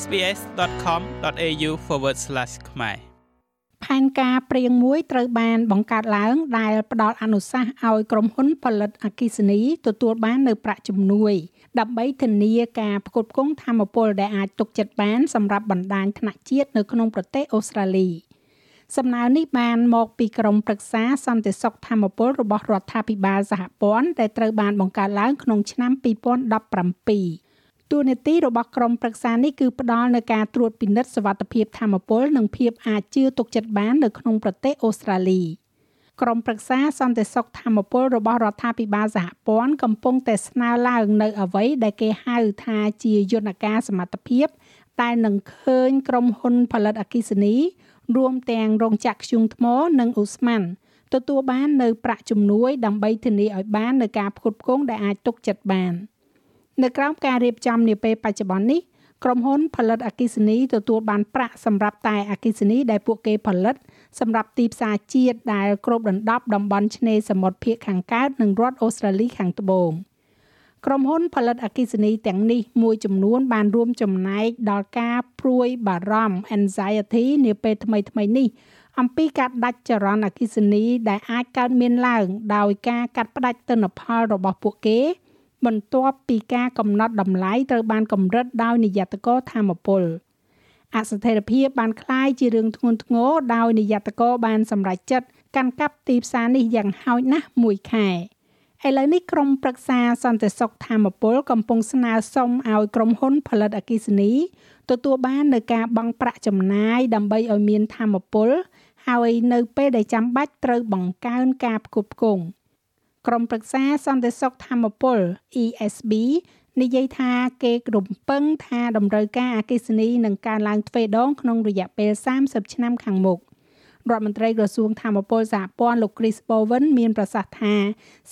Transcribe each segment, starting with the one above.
sbs.com.au/ ខ្មែរផែនការព្រៀងមួយត្រូវបានបង្កើតឡើងដែលផ្ដល់អនុសាសន៍ឲ្យក្រុមហ៊ុនផលិតអគ្គិសនីទទួលបាននៅប្រាក់ជំនួយដើម្បីធានាការផ្គត់ផ្គង់ធម្មពលដែលអាចទុកចិត្តបានសម្រាប់បណ្ដាញថ្នាក់ជាតិនៅក្នុងប្រទេសអូស្ត្រាលីសំណើនេះបានមកពីក្រមប្រឹក្សាសន្តិសុខធម្មពលរបស់រដ្ឋាភិបាលសហព័ន្ធដែលត្រូវបានបង្កើតឡើងក្នុងឆ្នាំ2017 តួនាទីរបស់ក្រមប្រឹក្សានេះគឺផ្ដល់នូវការត្រួតពិនិត្យសវត្ថភាពធម្មពលនិងភាពអាចជឿទុកចិត្តបាននៅក្នុងប្រទេសអូស្ត្រាលីក្រមប្រឹក្សាសន្តិសុខធម្មពលរបស់រដ្ឋាភិបាលសហព័ន្ធកំពុងតែស្នើឡើងនៅអ្វីដែលគេហៅថាជាយន្តការសមត្ថភាពតែនឹងឃើញក្រុមហ៊ុនផលិតអគ្គិសនីរួមទាំងរោងចក្រធ្យូងថ្មនិងអ៊ូស្ម៉ាន់ទទួលបាននៅប្រាក់ជំនួយដើម្បីធានាឲ្យបាននៅការផ្គត់ផ្គង់ដែលអាចទុកចិត្តបាន នៅក្រោមការរៀបចំនាពេលបច្ចុប្បន្ននេះក្រុមហ៊ុនផលិតអគ្គិសនីទទួលបានប្រាក់សម្រាប់តែអគ្គិសនីដែលពួកគេផលិត សម្រាប់ទីផ្សារជាតិដែលគ្របដណ្ដប់តំបន់ឆ្នេរសមុទ្រភាគខាងកើតនិងរដ្ឋអូស្ត្រាលីខាងត្បូងក្រុមហ៊ុនផលិតអគ្គិសនីទាំងនេះមួយចំនួនបានរួមចំណែកដល់ការព្រួយបារម្ភ anxiety នាពេលថ្មីៗនេះអំពីការដាច់ចរន្តអគ្គិសនីដែលអាចកើតមានឡើងដោយការកាត់ផ្តាច់ទិន្នផលរបស់ពួកគេ បន្ទាប់ពីការកំណត់តម្លៃត្រូវបានកម្រិតដោយនាយកកធម្មពលអស្ថិរភាពបានคล้ายជារឿងធ្ងន់ធ្ងរដោយនាយកកបានសម្រេចចិត្តកាន់កាប់ទីផ្សារនេះយ៉ាងហោចណាស់មួយខែឥឡូវនេះក្រុមប្រឹក្សាសន្តិសុខធម្មពលកំពុងស្នើសុំឲ្យក្រុមហ៊ុនផលិតអគ្គិសនីទទួលបាននូវការបង់ប្រាក់ចំណាយដើម្បីឲ្យមានធម្មពលហើយនៅពេលដែលចាំបាច់ត្រូវបង្កើនការផ្គត់ផ្គង់ ក្រុមប្រឹក្សាសន្តិសុខធម្មពល ESB និយាយថាគេរំពឹងថាតម្រូវការអគ្គិសនីនឹងកើនឡើងទ្វេដងក្នុងរយៈពេល30ឆ្នាំខាងមុខរដ្ឋមន្ត្រីក្រសួងធម្មពលសហព័ន្ធលោក Chris Bowen មានប្រសាសន៍ថា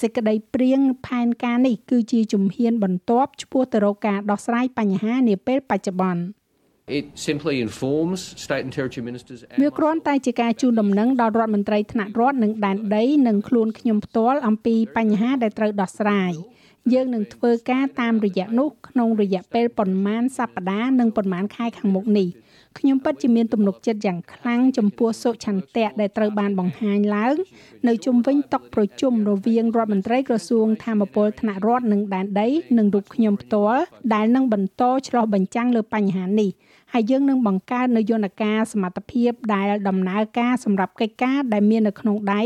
សេចក្តីព្រៀងផែនការនេះគឺជាជំហានបន្ទាប់ឆ្ពោះទៅរកការដោះស្រាយបញ្ហានាពេលបច្ចុប្បន្ន It simply informs state and territory ministers វាគ្រាន់តែជាការជូនដំណឹងដល់រដ្ឋមន្ត្រីថ្នាក់រដ្ឋនិងដែនដីនិងខ្លួនខ្ញុំផ្ទាល់អំពីបញ្ហាដែលត្រូវដោះស្រាយយើងនឹងធ្វើការតាមរយៈនោះក្នុងរយៈពេលប្រមាណសប្តាហ៍និងប្រមាណខែខាងមុខនេះ ខ្ញុំពិតជាមានទំនុកចិត្តយ៉ាងខ្លាំងចំពោះសុឆន្ទៈដែលត្រូវបានបង្ហាញឡើង នៅជុំវិញតុប្រជុំរវាងរដ្ឋមន្ត្រីក្រសួងធម្មពលថ្នាក់រដ្ឋនិងដែនដីនិងរូបខ្ញុំផ្ទាល់ដែលនឹងបន្តឆ្លោះបញ្ចាំងលើបញ្ហានេះហើយយើងនឹងបង្កើតនៅយន្តការសមត្ថភាពដែលដំណើរការសម្រាប់កិច្ចការដែលមាននៅក្នុងដៃ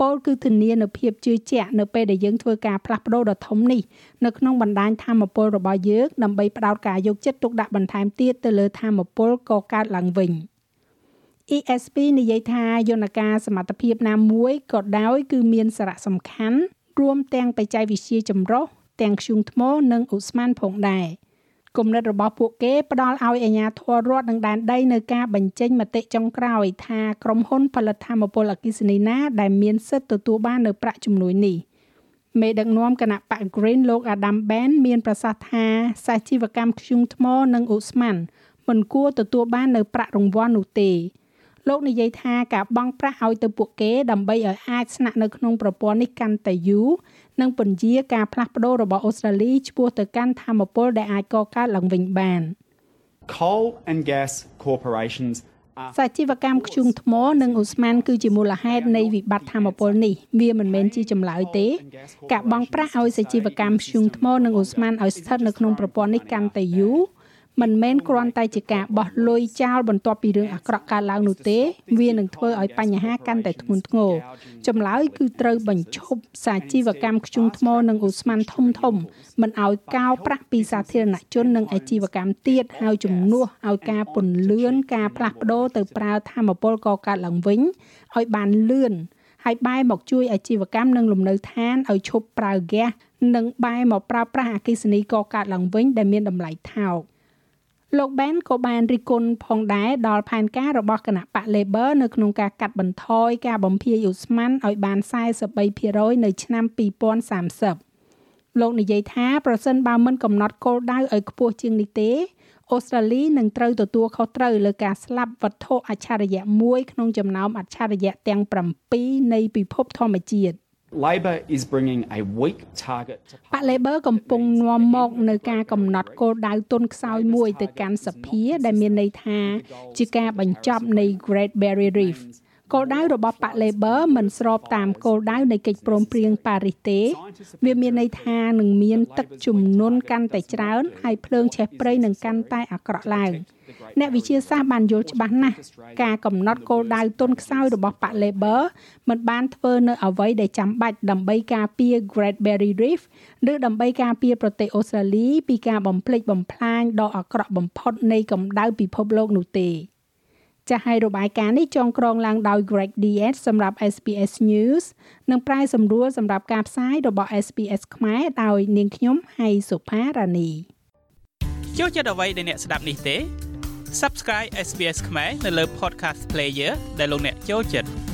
ពលគឺធានានូវភាពជឿជាក់នៅពេលដែលយើងធ្វើការផ្លាស់ប្ដូរដ៏ធំនេះនៅក្នុងបណ្ដាញធម្មពលរបស់យើងដើម្បីផ្ដោតការយកចិត្តទុកដាក់បន្ថែមទៀតទៅលើធម្មពលកកើតឡើងវិញ ESP និយាយថាយន្តការសមត្ថភាពណាមួយក៏ដោយគឺមានសារៈសំខាន់រួមទាំងបច្ចេកវិទ្យាចម្រុះទាំងធ្យូងថ្មនិងឧស្ម័នផងដែរ។ គំនិតរបស់ពួកគេផ្ដល់ឲ្យអាជ្ញាធររដ្ឋនិងដែនដីនៅការបញ្ចេញមតិចុងក្រោយថាក្រុមហ៊ុនផលិតធម្មពលអគ្គិសនីណាដែលមានសិទ្ធិទទួលបាននៅប្រាក់ជំនួយនេះមេដឹកនាំគណៈបក Green លោក Adam Ben មានប្រសាសន៍ថាសាជីវកម្មធ្យូងថ្មនិងឧស្ម័នមិនគួរទទួលបាននៅប្រាក់រង្វាន់នោះទេ លោកនិយាយថាការបង់ប្រាក់ឲ្យទៅពួកគេដើម្បីឲ្យអាចស្នាក់នៅក្នុងប្រព័ន្ធនេះកាន់តែយូរនិងពន្យាការផ្លាស់ប្ដូររបស់អូស្ត្រាលីឆ្ពោះទៅកាន់ធម្មពលដែលអាចកកើតឡើងវិញបាន Coal and gas corporations សាជីវកម្មខ្ជុងថ្មនិងអូស្មန်គឺជាមូលហេតុនៃវិបត្តិធម្មពលនេះវាមិនមែនជាចម្លើយទេការបង់ប្រាក់ឲ្យសាជីវកម្មខ្ជុងថ្មនិងអូស្មန်ឲ្យស្ថិតនៅក្នុងប្រព័ន្ធនេះកាន់តែយូរ មិនមែនគ្រាន់តែជាការបោះលុយចោលបន្ទាប់ពីរឿងអាក្រក់កើតឡើងនោះទេ វានឹងធ្វើឲ្យបញ្ហាកាន់តែធ្ងន់ធ្ងរចម្លើយគឺត្រូវបញ្ឈប់សាជីវកម្មខ្ជុងថ្មនិងអូស្មန်ធំធំមិនឲ្យកោប្រាក់ពីសាធារណជននិងអាជីវកម្មទៀតហើយជំនួសឲ្យការពន្លឿនការផ្លាស់ប្ដូរទៅប្រើធម្មពលកកើតឡើងវិញឲ្យបានលឿនហើយបែរមកជួយអាជីវកម្មនិងលំនៅឋានឲ្យឈប់ប្រើហ្គាសនិងបែរមកប្រើប្រាស់អគ្គិសនីកកើតឡើងវិញដែលមានតម្លៃថោក លោក Ben ក៏បានរិះគន់ផងដែរដល់ផែនការរបស់គណៈបក Labor នៅក្នុងការកាត់បន្ថយការបំភាយឧស្ម័នឲ្យបាន43%នៅឆ្នាំ2030លោកនិយាយថាប្រសិនបើមិនកំណត់គោលដៅឲ្យខ្ពស់ជាងនេះទេអូស្ត្រាលីនឹងត្រូវទទួលខុសត្រូវលើការស្លាប់វត្ថុអច្ឆរិយៈមួយក្នុងចំណោមអច្ឆរិយៈទាំង7នៃពិភពធម្មជាតិ Labor is bringing a weak target to បក Labor កំពុងនាំមកនៅការកំណត់គោលដៅទុនខ្សោយមួយទៅកាន់សភា ដែលមានន័យថាជាការបញ្ចប់នៃ Great Barrier Reef គោលដៅរបស់បក Labor មិនស្របតាមគោលដៅនៃកិច្ចព្រមព្រៀងប៉ារីសទេ វាមានន័យថានឹងមានទឹកជំនន់កាន់តែច្រើនហើយភ្លើងឆេះព្រៃនឹងកាន់តែអាក្រក់ឡើងអ្នកវិទ្យាសាស្ត្របានយល់ច្បាស់ណាស់ការកំណត់គោលដៅទុនខ្សោយរបស់បក Labor មិនបានធ្វើនៅអ្វីដែលចាំបាច់ដើម្បីការពារ Great Barrier Reef ឬដើម្បីការពារប្រទេសអូស្ត្រាលីពីការបំផ្លិចបំផ្លាញដ៏អាក្រក់បំផុតនៃកម្ដៅពិភពលោកនោះទេ។ ចាស់ឲ្យរបាយការណ៍នេះចងក្រងឡើងដោយ Greg Diet សម្រាប់ SPS News និងប្រាយសម្រួលសម្រាប់ការផ្សាយរបស់ SPS ខ្មែរដោយនាងខ្ញុំហៃសុផារ៉ានីចូលចិត្តអ្វីដែលអ្នកស្ដាប់នេះទេ Subscribe SPS ខ្មែរនៅលើ Podcast Player ដែលលោកអ្នកចូលចិត្ត